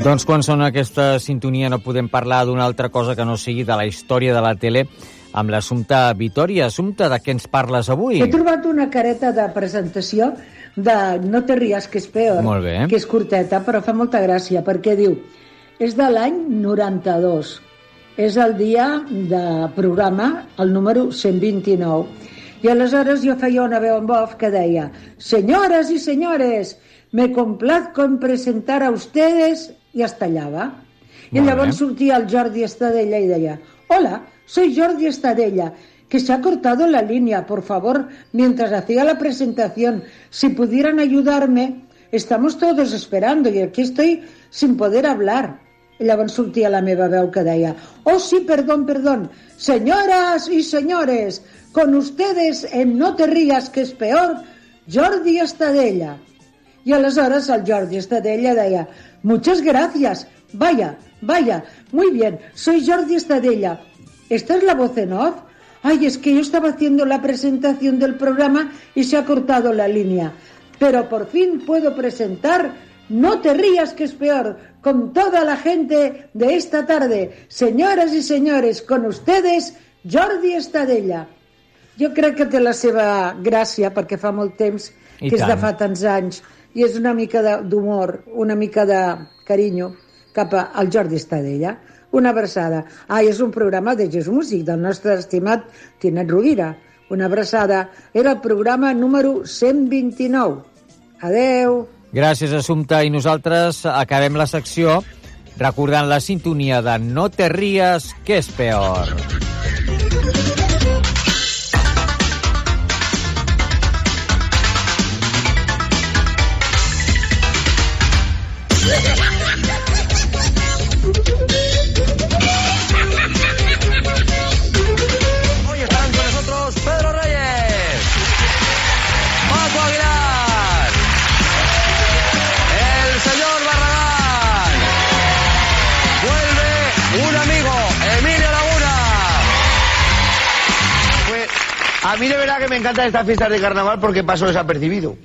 Doncs quan sona aquesta sintonia no podem parlar d'una altra cosa que no sigui de la història de la tele amb l'assumpte Vitoria. Assumpte, de què ens parles avui? He trobat una careta de presentació de No te ries, que és peor, Molt bé. que és curteta, però fa molta gràcia, perquè diu és de l'any 92. És el dia de programa, el número 129. I aleshores jo feia una veu en off que deia Senyores i senyores, me complazco en presentar a ustedes i es tallava. I Molt llavors bé. sortia el Jordi Estadella i deia Hola, soy Jordi Estadella, que se ha cortado la línea, por favor, mientras hacía la presentación, si pudieran ayudarme, estamos todos esperando y aquí estoy sin poder hablar. I llavors sortia la meva veu que deia Oh, sí, perdón, perdón, señoras y señores, con ustedes en No te rías, que es peor, Jordi Estadella. Y aleshores el Jordi Estadella deia Muchas gracias, vaya, vaya, muy bien, soy Jordi Estadella. ¿Esta es la voz en off? Ay, es que yo estaba haciendo la presentación del programa y se ha cortado la línea. Pero por fin puedo presentar No te rías que es peor, con toda la gente de esta tarde. Señoras y señores, con ustedes, Jordi Estadella. Jo crec que té la seva gràcia perquè fa molt temps I que és de tant. fa tants anys i és una mica d'humor, una mica de carinyo cap al Jordi Estadella. Una abraçada. Ah, és un programa de Jesús Músic, del nostre estimat Tinet Rovira. Una abraçada. Era el programa número 129. Adeu. Gràcies, Assumpta. I nosaltres acabem la secció recordant la sintonia de No te rías, que és peor. A mí de verdad que me encantan estas fiestas de carnaval porque paso desapercibido.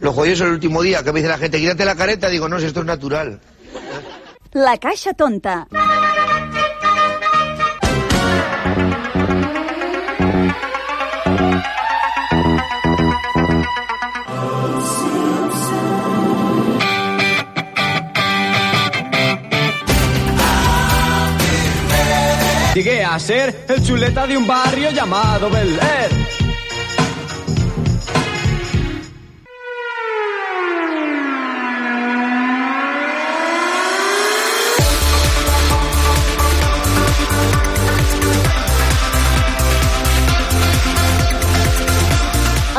Lo jodido es el último día, que me dice la gente, quítate la careta, digo, no, si esto es natural. La Caixa Tonta. Llegué a ser el chuleta de un barrio llamado Bel Air.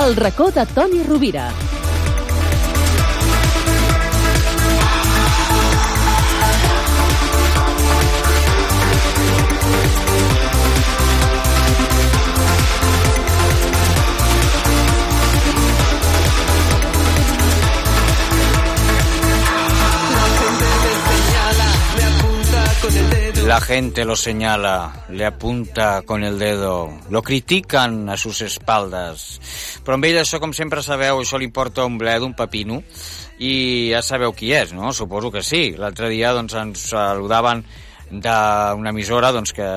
El racó de Toni Rovira. La gente lo señala, le apunta con el dedo, lo critican a sus espaldas. Però amb ell això, com sempre sabeu, això li importa un bledo, un pepino, i ja sabeu qui és, no? Suposo que sí. L'altre dia doncs, ens saludaven d'una emissora doncs, que,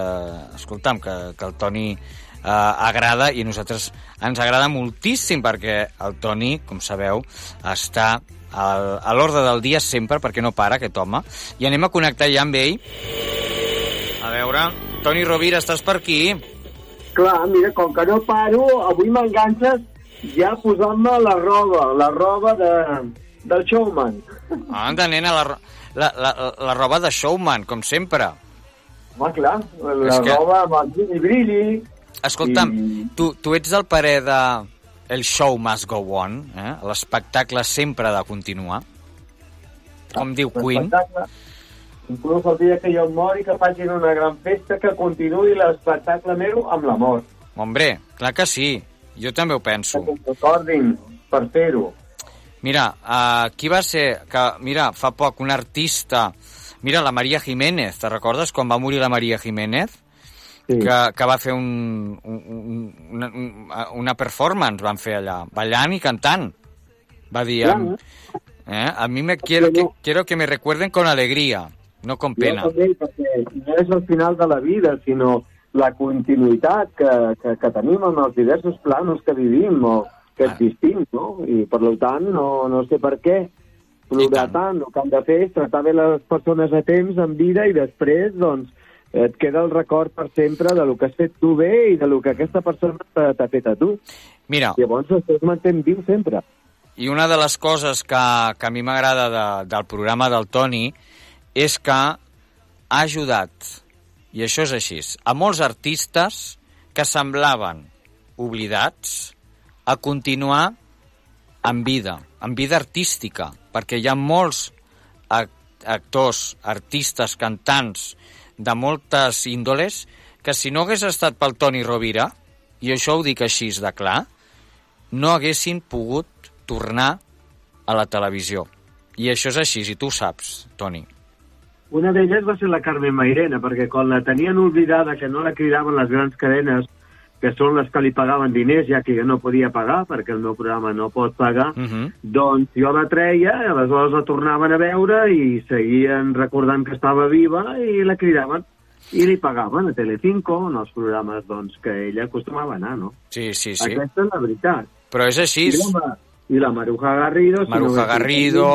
escolta'm, que, que el Toni eh, agrada i a nosaltres ens agrada moltíssim perquè el Toni, com sabeu, està a l'ordre del dia sempre perquè no para aquest home i anem a connectar ja amb ell a veure, Toni Rovira, estàs per aquí? Clar, mira, com que no paro, avui m'enganxes ja posant-me la roba, la roba de, del showman. Anda, nena, la, la, la, la roba de showman, com sempre. Home, clar, la És que- roba amb el brilli brilli. Escolta'm, tu, tu ets del parer de el show must go on, eh? l'espectacle sempre ha de continuar, com diu Queen. Inclús el dia que jo em mori, que facin una gran festa, que continuï l'espectacle meu amb la mort. Hombre, clar que sí, jo també ho penso. Que recordin per fer-ho. Mira, uh, qui va ser, que, mira, fa poc, un artista, mira, la Maria Jiménez, te recordes quan va morir la Maria Jiménez? Sí. Que, que va fer un, un, un, una, un- una performance, van fer allà, ballant i cantant. Va dir, Clar, eh, a mi me quiero que, quiero que me recuerden con alegría, no con pena. Jo també, perquè no és el final de la vida, sinó la continuïtat que, que, que tenim amb els diversos planos que vivim o que Ah. existim, no? I per tant, no, no sé per què plorar tant. El que han de fer és tractar bé les persones a temps, en vida, i després, doncs, et queda el record per sempre de lo que has fet tu bé i de lo que aquesta persona t'ha fet a tu. Mira, Llavors, això es manté viu sempre. I una de les coses que, que a mi m'agrada de, del programa del Toni és que ha ajudat, i això és així, a molts artistes que semblaven oblidats a continuar en vida, en vida artística, perquè hi ha molts ac actors, artistes, cantants de moltes índoles que si no hagués estat pel Toni Rovira, i això ho dic així de clar, no haguessin pogut tornar a la televisió. I això és així, i tu ho saps, Toni. Una d'elles va ser la Carmen Mairena, perquè quan la tenien oblidada, que no la cridaven les grans cadenes, que són les que li pagaven diners, ja que jo no podia pagar, perquè el meu programa no pot pagar, Uh -huh. doncs jo la treia, aleshores la tornaven a veure i seguien recordant que estava viva i la cridaven. I li pagaven a Telecinco, en els programes doncs, que ella acostumava a anar, no? Sí, sí, sí. Aquesta és la veritat. Però és així. I i la Maruja Garrido... Maruja no Garrido.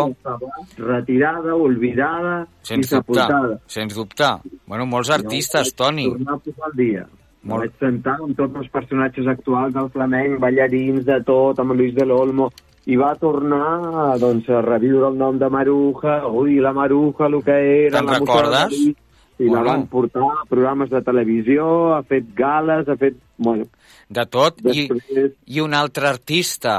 Retirada, olvidada i Sens dubtar, sepultada. sens dubtar. Bueno, molts artistes, Toni. Tornar a posar al dia. Molt. Vaig sentar amb tots els personatges actuals del flamenc, ballarins, de tot, amb Luis de l'Olmo, i va tornar doncs, a reviure el nom de Maruja, ui, la Maruja, el que era... Te'n música recordes? I Bueno. la van portar a programes de televisió, ha fet gales, ha fet... Bueno, De tot. I, Després- I un altre artista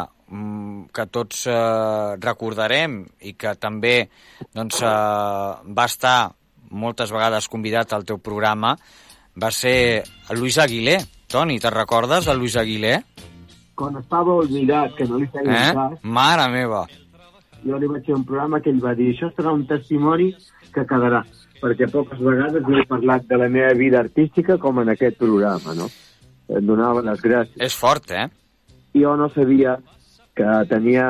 que tots eh, recordarem i que també doncs, eh, va estar moltes vegades convidat al teu programa va ser el Luis Aguilé. Toni, te'n recordes del Luis Aguilé? quan estava olvidat, que no li feien Eh? cas, Mare meva. jo li vaig fer un programa que ell va dir això serà un testimoni que quedarà, perquè poques vegades no he parlat de la meva vida artística com en aquest programa, no? Em donava les gràcies. És fort, eh? Jo no sabia que tenia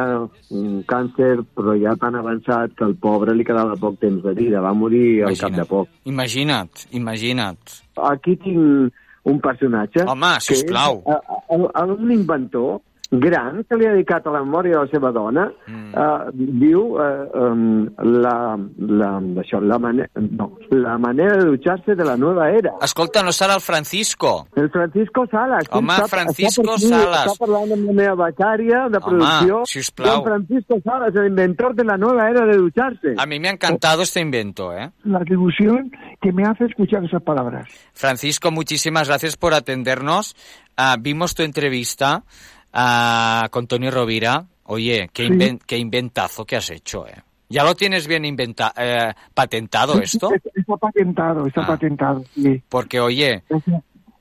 un càncer, però ja tan avançat que al pobre li quedava poc temps de vida, va morir al cap de poc. Imagina't, imagina't. Aquí tinc un personatge... Home, que sisplau. És, uh, uh, un inventor gran que li ha dedicat a la memòria de la seva dona mm. uh, diu uh, um, la, la, això, la, mane no, la manera de dutxar-se de la nova era. Escolta, no serà el Francisco? El Francisco Salas. Home, està- Francisco està aquí, Salas. Està parlant amb la meva becària de Home, producció. sisplau. Don Francisco Salas, el inventor de la nueva era de ducharse. A mí me ha encantado este invento, ¿eh? la atribución que me hace escuchar esas palabras. Francisco, muchísimas gracias por atendernos. Ah, vimos tu entrevista ah, con Tony Rovira. Oye, qué, Sí. inven- qué inventazo que has hecho, ¿eh? ¿Ya lo tienes bien inventa eh, patentado esto? Está, está patentado, está Ah. patentado. sí. Porque, oye,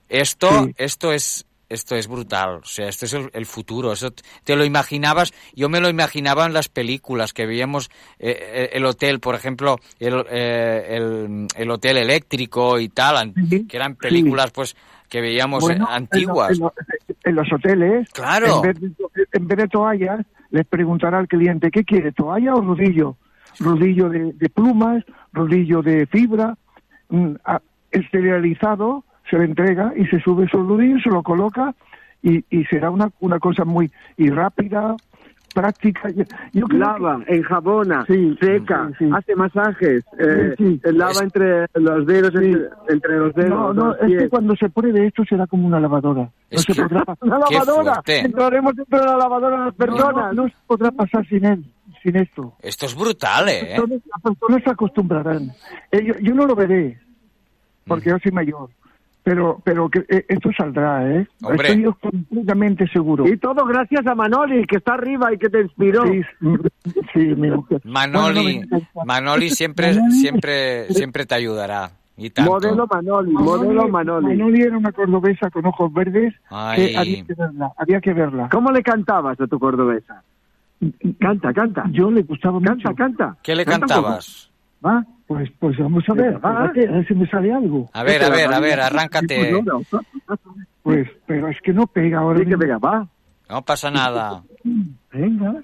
esto, esto es, esto es brutal. O sea, esto es el, el futuro. Eso te lo imaginabas. Yo me lo imaginaba en las películas que veíamos eh, eh, el hotel, por ejemplo, el, eh, el, el hotel eléctrico y tal, que eran películas pues que veíamos Bueno, antiguas. En, lo- en lo- en los hoteles, Claro. en, vez de, en vez de toallas, les preguntará al cliente, ¿qué quiere, toalla o rodillo? Rodillo de, de plumas, rodillo de fibra, mm, a- esterilizado, se le entrega y se sube su rodillo, se lo coloca y, y será una, una cosa muy y rápida, práctica. Yo, yo creo Lava, enjabona, Sí, seca, sí, sí. hace masajes, eh, Sí, sí. lava entre los dedos, entre, entre los que- dedos. no, no, es que cuando se pruebe esto será como una lavadora. No se podrá Una Qué lavadora, entraremos dentro de la lavadora las personas. No, no se podrá pasar sin él, sin esto. Esto es brutal, ¿eh? las personas se acostumbrarán. Eh, yo, yo no lo veré, porque yo soy mayor. Pero, pero que, eh, esto saldrá, ¿eh? Hombre. Estoy yo completamente seguro. Y todo gracias a Manoli, que está arriba y que te inspiró. Sí, sí, mi mujer. Manoli, Manoli siempre, siempre, siempre te ayudará. Y tanto. Modelo Manoli, modelo Manoli. Manoli era una cordobesa con ojos verdes Ay. que había que verla. Había que verla. ¿Cómo le cantabas a tu cordobesa? Canta, canta. Yo le gustaba Canta, mucho. canta. ¿Qué le Canta cantabas? ¿Va? Pues, pues vamos a ver. Va. a ver si me sale algo. A ver, a ver, a ver, arráncate. Pues, pero es que no pega ahora. Sí que venga, va. No pasa nada. Venga.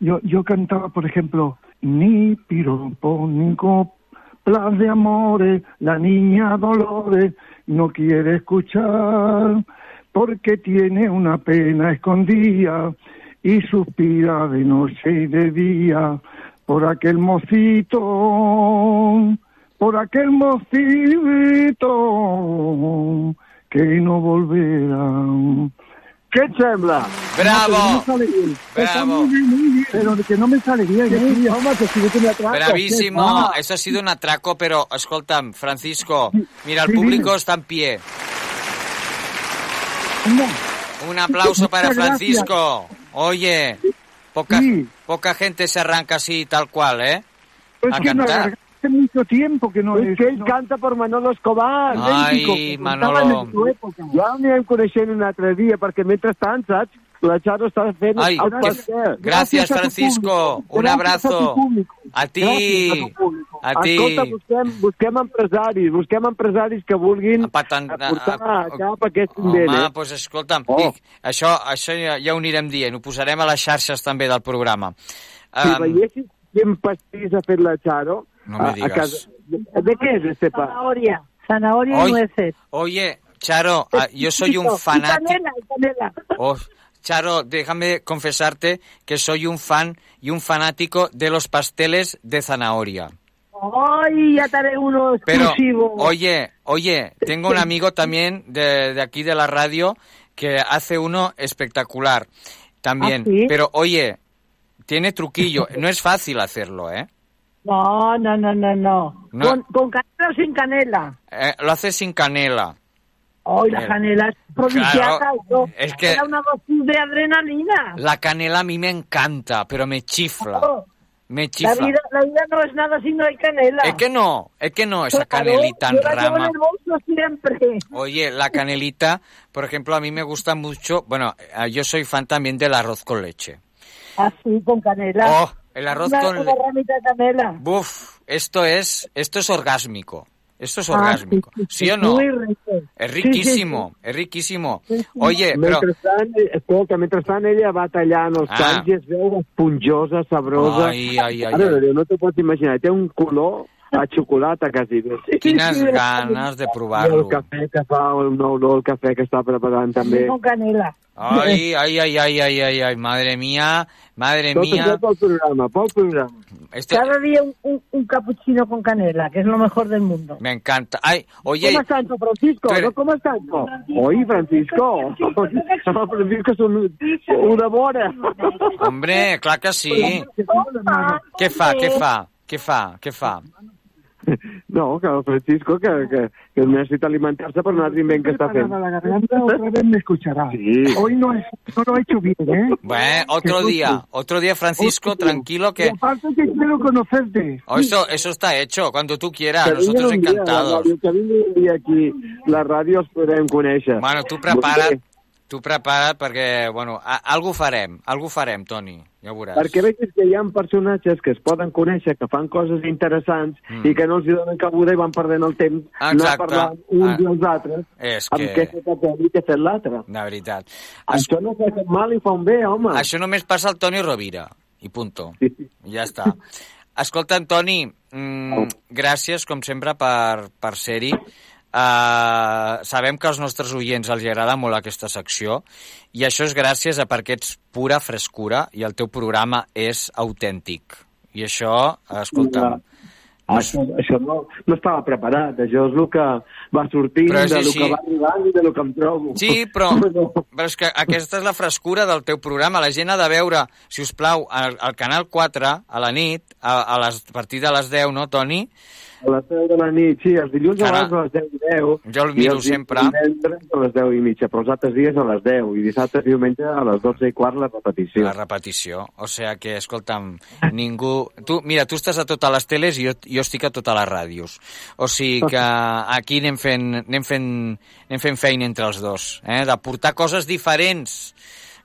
Yo, yo cantaba, por ejemplo, ni piropo, ni coplas de amores, la niña Dolores no quiere escuchar porque tiene una pena escondida y suspira de noche y de día por aquel mocito, por aquel mocito que no volverá. ¿Qué et sembla? Bravo, No me sale bien. Está bravo. muy bien, muy bien, Pero que no me sale bien. ¿eh? Home, que si no te atraco. bravísimo. Eso ha sido un atraco, pero escolta'm, Francisco, mira, el Sí, público dime. está en pie. No, Un aplauso para Francisco. Oye, poca, Sí. poca gente se arranca así, tal cual, ¿eh? es A que no, cantar. hace mucho tiempo que no es. que ell no. canta per Manolo Escobar. Ai, México, Manolo. en època. Ja anirem coneixent un altre dia, perquè mentrestant, saps? La Charo està fent Ay, el qué- pastel. Gracias, a Francisco. público. Un abrazo. a. A ti. A. A ti. Escolta, busquem, busquem empresaris, busquem empresaris que vulguin Patan- aportar a- a- cap aquest Home, invent, eh? doncs escolta'm, Oh. dic, això, això ja, ja ho anirem dient, ho posarem a les xarxes també del programa. Si Um, veiessis quin pastís ha fet la Charo No me a, a casa... ¿De qué es este pa? Zanahoria. Zanahoria y nueces. Oye, Charo, ah, yo soy un fanático... canela, y canela. Oh, Charo, déjame confesarte que soy un fan y un fanático de los pasteles de zanahoria. Ay, ya te haré uno Pero, exclusivo. oye, oye, tengo un amigo también de, de aquí de la radio que hace uno espectacular también. ¿Ah, sí? Pero, oye, tiene truquillo. No es fácil hacerlo, ¿eh? No, no, no, no, no. No. Con, con canela o sin canela. Eh, lo hace sin canela. La Eh, canela es claro, yo- es que- Era una dosis de adrenalina. La canela a mí me encanta, pero me chifla. Claro. Me La chifla. vida, la vida no es nada si no hay canela. Es que no, es que no, esa Claro, canelita en yo la llevo en rama. el bolso siempre. Oye, la canelita, por ejemplo, a mí me gusta mucho, bueno, eh, yo soy fan también del arroz con leche. Así, con canela. Oh, el arroz una, con una le- ramita de canela. Buf, esto es, esto es orgásmico. Esto es Ah, orgásmico. sí, sí, ¿Sí sí, o no? Es Sí, sí, riquísimo, es riquísimo. Oye, però... Mentrestant, escolta, mentrestant ella va tallant els Ah. talls i es veu esponjosa, sabrosa. Ai, ai, ai, Ara, ai. no t'ho pots imaginar, té un color a xocolata quasi. Quines ganes de I el provar-lo. cafè que fa, el nou nou el cafè que està preparant també. Con canela. Ay, ay, ay, ay, ay, ay, ay, madre mía, madre mía. programa, programa. Esto Cada día un, un, un cappuccino con canela, que es lo mejor del mundo. me encanta. Ay, oye, Com estàs, Francisco? Eres- No, com estàs? Oi, Francisco. Francisco és un, una vora. hombre, clar que sí. Què fa, què fa, què fa, què fa? No, que el Francisco que, que, que necesita alimentar-se per un altre invent que està fent. Para la garganta otra vez me escuchará. Sí. Hoy no, es, no lo he hecho bien, ¿eh? Bueno, otro día, otro día, Francisco, tranquilo Y que... aparte que quiero conocerte. Oh, eso, eso está hecho, cuando tú quieras, Que nosotros un encantados. que vingui un dia aquí, la ràdio els podrem conèixer. Bueno, tu prepara't, tu prepara't perquè, bueno, a, algú farem, algú farem, Toni, ja ho veuràs. Perquè vegis que hi ha personatges que es poden conèixer, que fan coses interessants Mm. i que no els donen cabuda i van perdent el temps anar Exacte. parlant uns Ah. i els altres És amb que- què s'ha fet aquell i què ha fet l'altre. De veritat. Això no fa mal i fa un bé, home. Això només passa al Toni Rovira, i punto. Ja està. Escolta, Toni, mm, gràcies, com sempre, per, per ser-hi. Uh, sabem que als nostres oients els agrada molt aquesta secció i això és gràcies a perquè ets pura frescura i el teu programa és autèntic. I això, escolta'm, Això, això no, no estava preparat, això és el que va sortint, de lo que va arribant i de lo que em trobo. Sí, però, però és que aquesta és la frescura del teu programa. La gent ha de veure, si us plau, al, al Canal 4, a la nit, a, a, les, a partir de les 10, no, Toni? A les 10 de la nit, sí, els dilluns abans a les 10 i 10. Jo el i miro sempre. divendres a les 10 i mitja, però els altres dies a les 10, i dissabte i diumenge a les 12 i quart la repetició. La repetició. O sigui que, escolta'm, ningú... Tu, mira, tu estàs a totes les teles i jo, jo estic a totes les ràdios. O sigui que aquí anem fent, anem fent, anem fent feina entre els dos, eh? de portar coses diferents,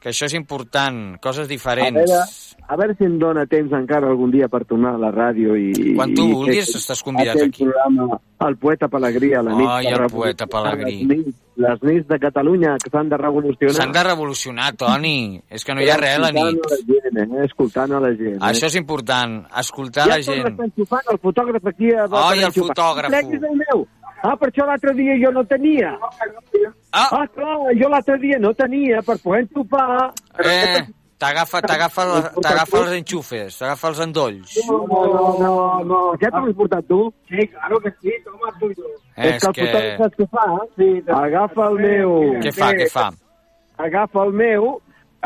que això és important, coses A diferents. veure, a veure si em dóna temps encara algun dia per tornar a la ràdio i... Quan tu i vulguis, fer estàs convidat aquí. programa, el poeta Pelegrí a la nit. Ai, el poeta Pelegrí. Les nits, les nits de Catalunya que s'han de revolucionar. S'han de revolucionar, Toni. És que no hi ha res a la nit. A la gent, eh? Escoltant a la gent. Això eh? és important, escoltar ja la gent. Ja enxufant el fotògraf aquí. A Ai, el fotògraf. Ah, per això l'altre dia jo no tenia. Ah, ah clar, jo l'altre dia no tenia per poder enxufar. Eh, t'agafa t'agafa la- t'agafa els enxufes, t'agafa els endolls. No, no, no, no. Què t'ho has portat tu? Sí, claro que sí, toma tuyo. És És que el saps què fa? Sí, agafa el meu... Què fa, què fa? Agafa el meu,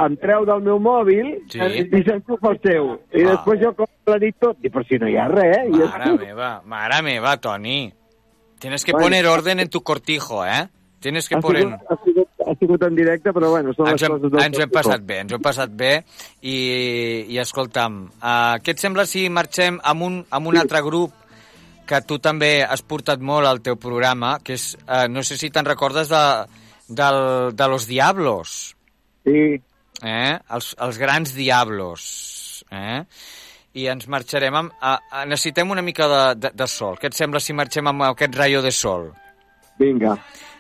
em treu del meu mòbil Sí. i s'enxufa el seu. I Ah. després jo com l'ha dit tot. I per si no hi ha res, i Mare meva, mare meva, Toni. Tienes que Bueno. poner orden en tu cortijo, eh? Tienes que ha, poner... sigut, ha, sigut, ha sigut en directe, però bueno, són Ens les hem, coses del ens ho hem passat bé, ens ho hem passat bé i, i escolta'm, uh, què et sembla si marxem amb un, amb un altre grup que tu també has portat molt al teu programa, que és, uh, no sé si te'n recordes de, del, de Los Diablos. Sí. Eh? Els, els grans Diablos. Eh? I ens marxarem amb... A, necessitem una mica de, de, de sol. Què et sembla si marxem amb aquest rayo de sol? Vinga.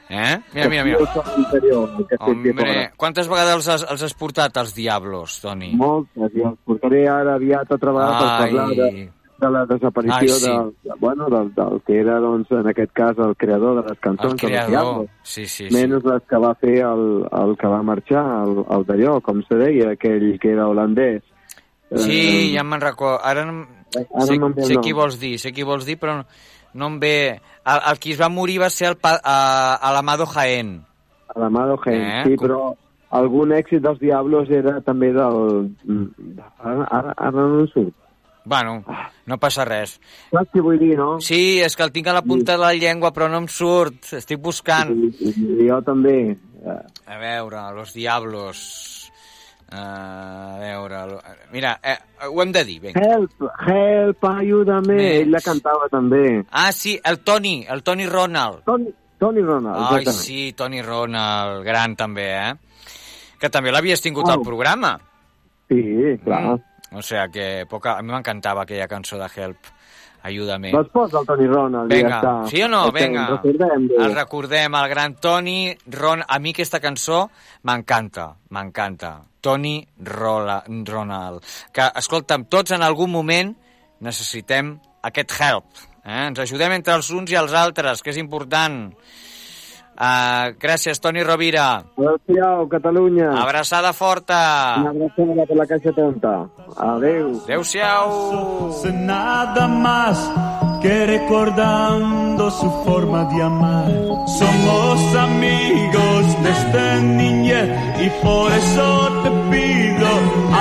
Eh? Mira, mira, mira. Hombre, quantes vegades els has, els has portat, els Diablos, Toni? Moltes, i els portaré ara aviat altra vegada per parlar de, de la desaparició Ai, sí. del, de, bueno, del, del que era, doncs, en aquest cas, el creador de les cançons El creador. Diablos. Sí, sí, sí. Menys les que va fer el, el que va marxar, el, el d'allò, com se deia, aquell que era holandès. Sí, Eh, ja me'n recordo. Ara Ara sé, no sé qui vols dir, sé qui vols dir, però no, no em ve... El, el qui es va morir va ser el, pa, a, a l'Amado Jaén. A la Mado Gen, Eh, sí, però algun èxit dels Diablos era també del... Ara, ara, ara no em surt. Bueno, no passa res. Saps què vull dir, no? Sí, és que el tinc a la punta de la llengua, però no em surt. Estic buscant. I, i jo també. A veure, Los Diablos... Uh, a veure... Mira, eh, ho hem de dir, vinga. Help, help, ayúdame. Més. Ell la cantava també. Ah, sí, el Toni, el Toni Ronald. Toni, Toni Ronald, Ai, exactament. sí, Toni Ronald, gran també, eh? Que també l'havies tingut al Au. programa. Sí, clar. O sea que poca... a mi m'encantava aquella cançó de Help. Ayúdame. Doncs posa el Toni Ronald ja Vinga, està. sí o no? Vinga. Recordem. El recordem, el gran Toni Ron... A mi aquesta cançó m'encanta, m'encanta. Toni Rola, Ronald. Que, escolta'm, tots en algun moment necessitem aquest help. Eh? Ens ajudem entre els uns i els altres, que és important. Uh, gràcies, Toni Rovira. Adéu, Catalunya. Abraçada forta. Una abraçada per la caixa tonta. Adéu. Adéu-siau. más que recordando su forma de amar. Somos amigos desde niñez y por eso te pido,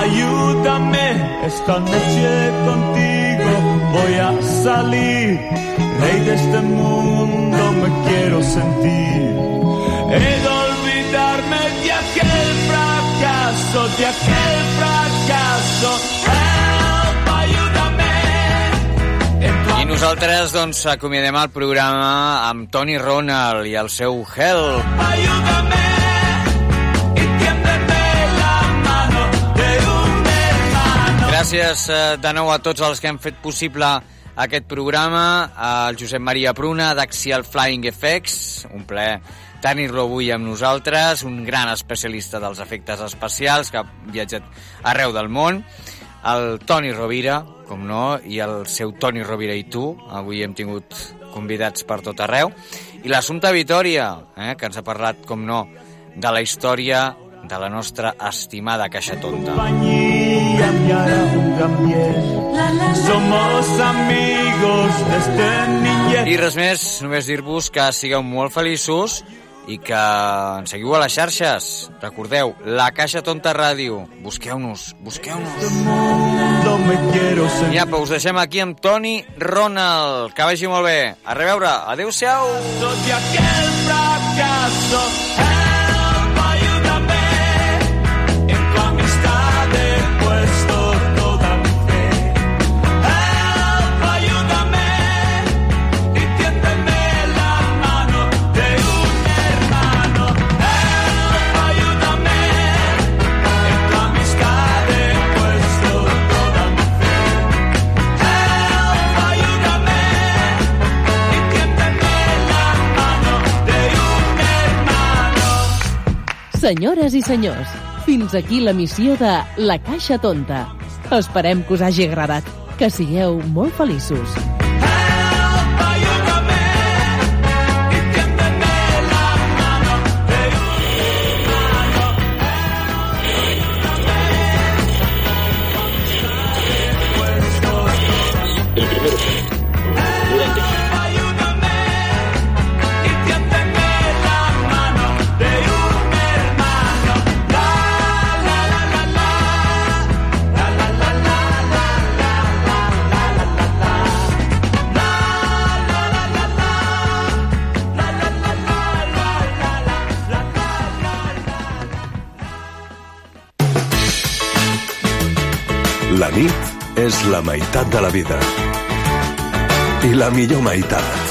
ayúdame esta noche contigo. Voy a salir, rey de este mundo me quiero sentir. He de olvidarme de aquel fracaso, de aquel fracaso. I nosaltres, doncs, acomiadem el programa amb Tony Ronald i el seu Help. Ayúdame. Gràcies eh, de nou a tots els que han fet possible aquest programa, al Josep Maria Pruna d'Axial Flying Effects, un plaer tenir-lo avui amb nosaltres, un gran especialista dels efectes especials que ha viatjat arreu del món, el Toni Rovira, com no, i el seu Toni Rovira i tu, avui hem tingut convidats per tot arreu, i l'Assumpta Vitòria, eh, que ens ha parlat, com no, de la història de la nostra estimada Caixa Tonta. Somos amigos desde niñez. I res més, només dir-vos que sigueu molt feliços i que ens seguiu a les xarxes. Recordeu, la Caixa Tonta Ràdio. Busqueu-nos, busqueu-nos. I apa, us deixem aquí amb Toni Ronald. Que vagi molt bé. A reveure. Adéu-siau. Tot i aquel fracaso, help, Senyores i senyors, fins aquí la missió de La Caixa Tonta. Esperem que us hagi agradat. Que sigueu molt feliços. La nit és la meitat de la vida. I la millor meitat.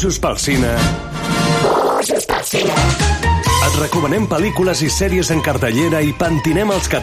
Bojos pel Cine... Bojos pel Cine. Et recomanem pel·lícules i sèries en cartellera i pentinem els catàlegs